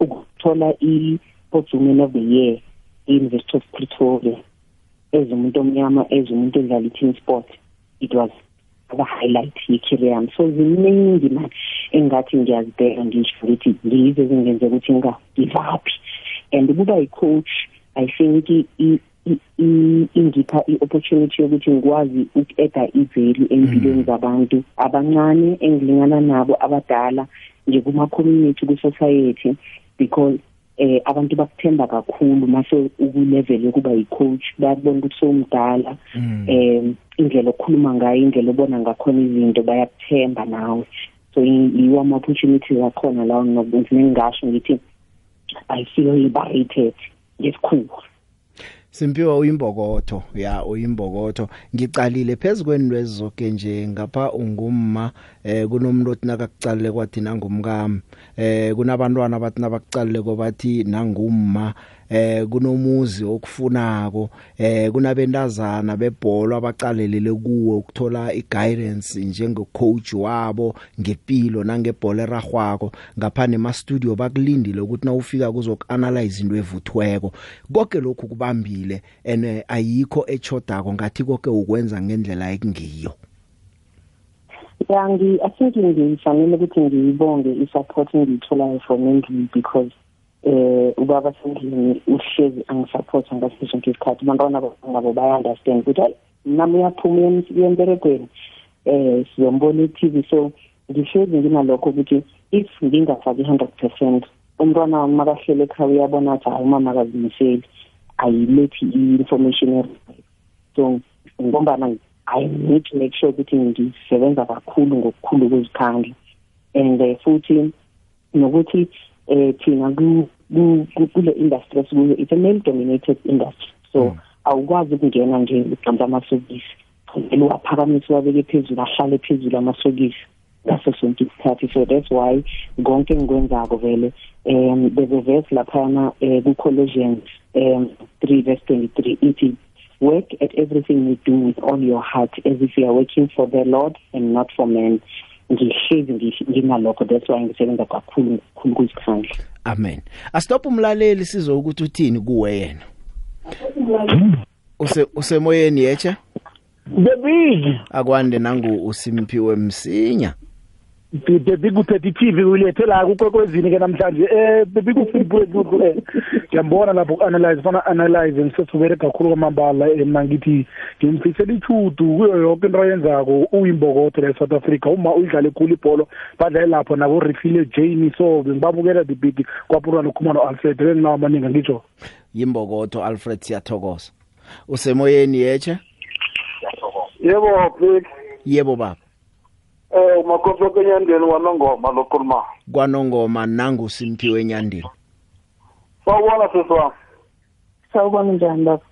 ukuthola i-sports woman of the year i-university of pretoria. As umuntu omnyama as umuntu odlala i-team sport. It was aba-highlight ye-career yami so ziningi mani engathi ngiyazibheka ngisho ukuthi yizo ezingenze ukuthi nginga-give up. And kuba yi-coach i think ingipha i-opportunity yokuthi ngikwazi uku-eda i-value empilweni zabantu abancane engilingana nabo abadala nje kuma-community ku-society. Because eh abantu bakuthemba kakhulu mase ukulevel yokuba yi-coach bayabona ukuthi sowumdala eh indlela okukhuluma ngayo indlela obona ngakhona izinto bayakuthemba nawe. So yiwo ama-opportunities akhona lawo ngingasho ngithi i feel liberated ngesikhulu Simpiwa uyimbokotho ya uyimbokotho ngicalile phezukweni lwezoke nje ngapha ungumma eh kunomuntu othi nakakucalile kwathi nangumkami. Eh kunabantwana bathi nabakucalile kobathi nangumma. Eh kunomuzi okufunako eh kunabentazana bebhola abaqalelele kuwe ukuthola iguidance njenge coach wabo ngempilo nangebhola eragwako ngapha nema studio bakulindile ukuthi na ufika kuzokuanalyze into evuthweko. Konke lokhu kubambile ene ayikho echodako ngathi konke ukwenza ngendlela ekungiyo. Ya ngi i think ngifanele ukuthi ngiyibonge i-support engiyitholayo from endlini because eh ubaba sendlini uhlezi angisupport ngaso sonke isikhathi. Abantwana ngabo baya-understand ukuthi nami uyaphuma uyemberegweni eh siyombona i-tv so ngihlezi nginalokho ukuthi if ngingafaki i-hundred percent umntwana wami makahlele ekhaya uyabona ukuthi hayi umama akazimiseli. Ayilethi i-information so ngombana i need to make sure ukuthi ngisebenza kakhulu ngokukhulu ukuzikhandla. And uh, futhi nokuthi eh thina kule industry esikuyo it's a male dominated industry. So awukwazi ukungena nje uqamba amasokisi. Kumele uwaphakamise wabeke phezulu ahlale phezulu amasokisi ngaso sonke isikhathi. So that's why konke engikwenzako vele um there's a verse laphana uh, ku-Colossians um 3 verse 23 ithi work at everything you do with all your heart as if you are working for the Lord and not for men. Ngihlezi nginalokho that's why ngisebenza kakhulu kakhulu kuzikhandla amen. Asitop umlaleli sizo ukuthi uthini kuwe yena use usemoyeni yeche the big akwande nangu usimpiwe msinya. The big uphethe TV ulethe la kukwekwezini ke namhlanje? Eh the big ufipwe kuhle ngiyambona lapho analyze fana analyze ngisesubere kakhulu kwamambala mina ngithi ngimfisela ichudu kuyo yonke into ayenzako uyimbokotho la eSouth Africa. Uma uyidlala ekhulu ibhola badlale lapho nabo Refile Jane so ngibabukela the big kwapurana ukhumana Alfred. Nginawo amaningi ngitsho yimbokotho Alfred siyathokoza. Usemoyeni yeche yebo big. Yebo baba. Eh umakhosi wakenyandeni wanongoma lokhuluma kwanongoma nangu simphiwe enyandeni sawubona siswa sawubona njani baba?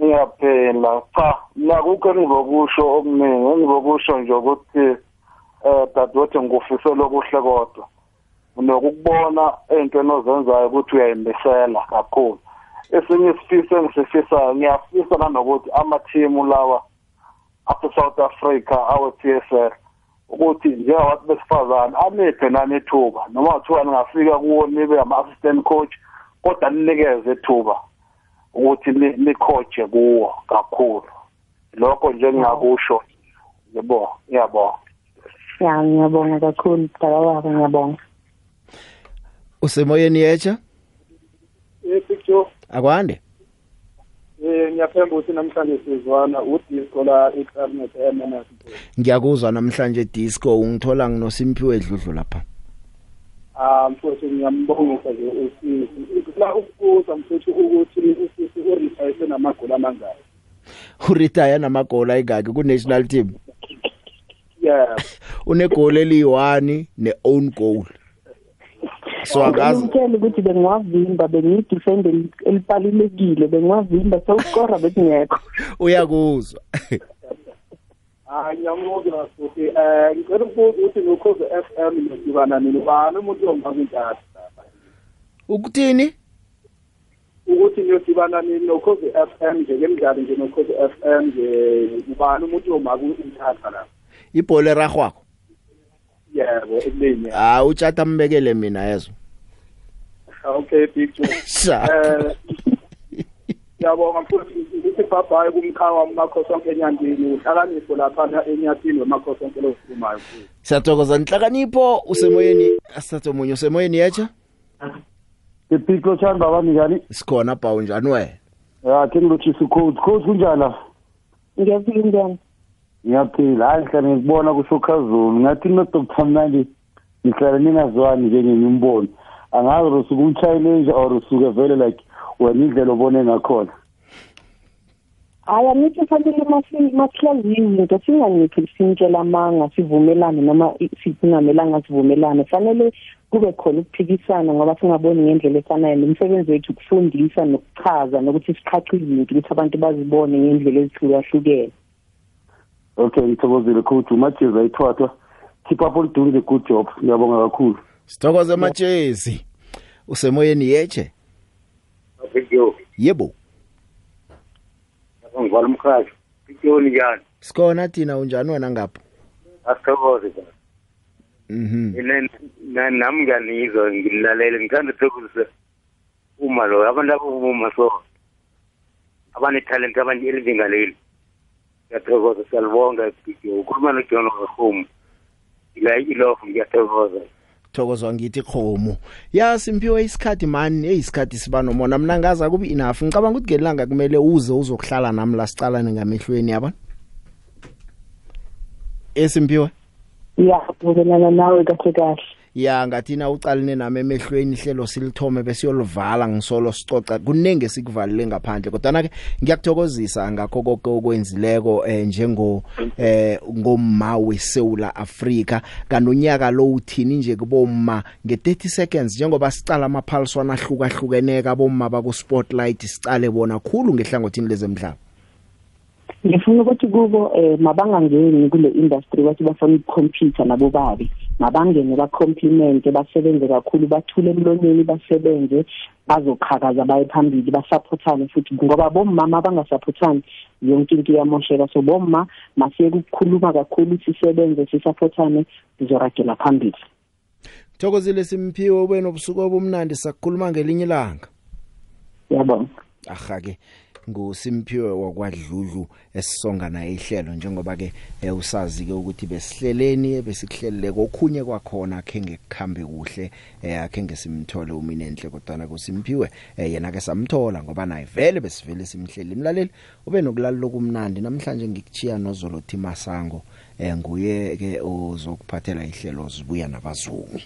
Ngiyaphela. Cha nakukho engizokusho okuningi. Engizokusho nje ukuthi eh dadewethu ngikufisela okuhle kodwa. Nokukubona ey'ntweni ozenzayo ukuthi uyayimisela kakhulu. Esinye isifiso engisifisayo ngiyafisa nanokuthi amathimu lawa ase-south africa awe-p s l. ukuthi njengabantu besifazane aniphe nani ithuba noma kuthiwa ningafika kuwo nibe ama-assistant coach kodwa ninikeze ithuba ukuthi nikhoje kuwo kakhulu. Lokho nje ngingakusho yebo ngiyabonga. Ya ngiyabonga kakhulu baba baba ngiyabonga. Usemoyeni yeche yepicture akwande? Eh ngiyaphemba ukuthi namhlanje sizwana udisco la eclarinet eMNS ngiyakuzwa namhlanje disco ungithola nginosimphiwe edludlu lapha. Ah mfowethu ngiyambongisa nje usisi la ukubuza mfowethu ukuthi usisi uretire namagoli amangaki uretire namagoli ayingaki ku national team? Yeah. Unegoli eliyi-1 ne-own goal. So angazi ukuthi bengiwavimba bengiyidefend elibalulekile bengiwavimba sewukora bekungekho. Uyakuzwa. Hayi ngiyamubuza futhi eh ngicela ukubuza ukuthi nokhoze FM nodibana nini? Bani umuntu ongaba intatha ukuthini? Ukuthi niyodibana nini? Nokhoze FM nje ngemidlalo nje nokhoze FM nje. Ubani umuntu ongaba intatha la ibhola erarhwako? Yebo ekuleni ah utshata ambekele mina yezo. Okay big joe Sha. eh Yabonga futhi ukuthi bhabhaye kumkhawa umakhosi onke enyandini uhlakanipho lapha enyathini wemakhosi onke lokukhulumayo siyathokoza nhlakanipho usemoyeni asithathe omunye usemoyeni yecha ipiko tshani baba njani? Sikhona bhawu njani wena? Ya ke ngilotshisa ucoach coach kunjani la? Ngiyaphila njani ngiyaphila hayi hlale ngikubona kushokhazulu ngathi nodr mnandi ngihlale ningazwani njengenye umbono. Angazi usuke umchallenge or usuke vele like wena indlela obone ngakhona. Hayi anithi fanele masihlaziwe into singanikhi simtshela amanga sivumelane noma singamelanga sivumelane. Fanele kube khona ukuphikisana ngoba singaboni ngendlela efanayo nomsebenzi wethu ukufundisa nokuchaza nokuthi sichache izinto ukuthi abantu bazibone ngendlela ezihlukahlukene. Okay ngithokozile coach umachiza ayithwathwa keep up on doing the good job. Ngiyabonga kakhulu. Sithokoze matshezi. Usemoyeni yeche yebo. Ngibala umkhathi pitoni njani? Sikhona thina unjani wena ngapha? Asithokoze mhm. Ine- nami ngiyanizwa ngilalele ngithanda ukuthokozisa uma lo abantu abavuma so abanethalente abanye elinjengaleli ngiyathokoza siyalibonga video ukhuluma nojohn kahumu ila ilofu ngiyathokoza. Thokozwa ngithi khomo ya simphiwe isikhathi mani eyisikhathi siba nomona. Mina ngaza kubi enough. Ngicabanga ukuthi ngelanga kumele uze uzokuhlala nami la sicalane ngamehlweni yabona esimphiwe ya vumelana nawe kahle kahle. Ya ngathina ucalene nami emehlweni ihlelo silithome besiyolivala ngisolo sicoca kunenge sikuvalile ngaphandle kodwa ke ngiyakuthokozisa ngakho konke okwenzileko eh, njengo eh ngomma weSouth Africa kanonyaka lo uthini nje kubomma nge30 seconds njengoba sicala amaphaliswana ahlukahlukeneka abomma baku spotlight sicale bona khulu ngehlangothini lezemidlalo. Ngifuna ukuthi kubo eh mabangangeni kule industry bathi bafuna ukukhompyutha nabo babi. Mabangene bacomplimente basebenze kakhulu bathule emlonyeni basebenze bazoqhakaza baye phambili basupportane futhi. Ngoba bomama abangasupportani yonke into iyamosheka. So bomma masiye ukukhuluma kakhulu sisebenze sisupportane sizoragela phambili. Thokozile simphiwe ube nobusuku obumnandi sakukhuluma ngelinye ilanga. Yabona aha ke nguSimphiwe wakwadludlu esisonga naye ihlelo njengoba ke usazi ke ukuthi besihleleni besikuhlelele kokhunye kwakhona kenge kukhambe kuhle eh akenge simthole umine enhle kodwa kuSimphiwe eh, yena ke samthola ngoba naye vele besivele simhleli. Imlaleli ube nokulalela kumnandi namhlanje ngikuchiya nozolothi masango eh nguye ke ozokuphathela ihlelo zibuya nabazungu.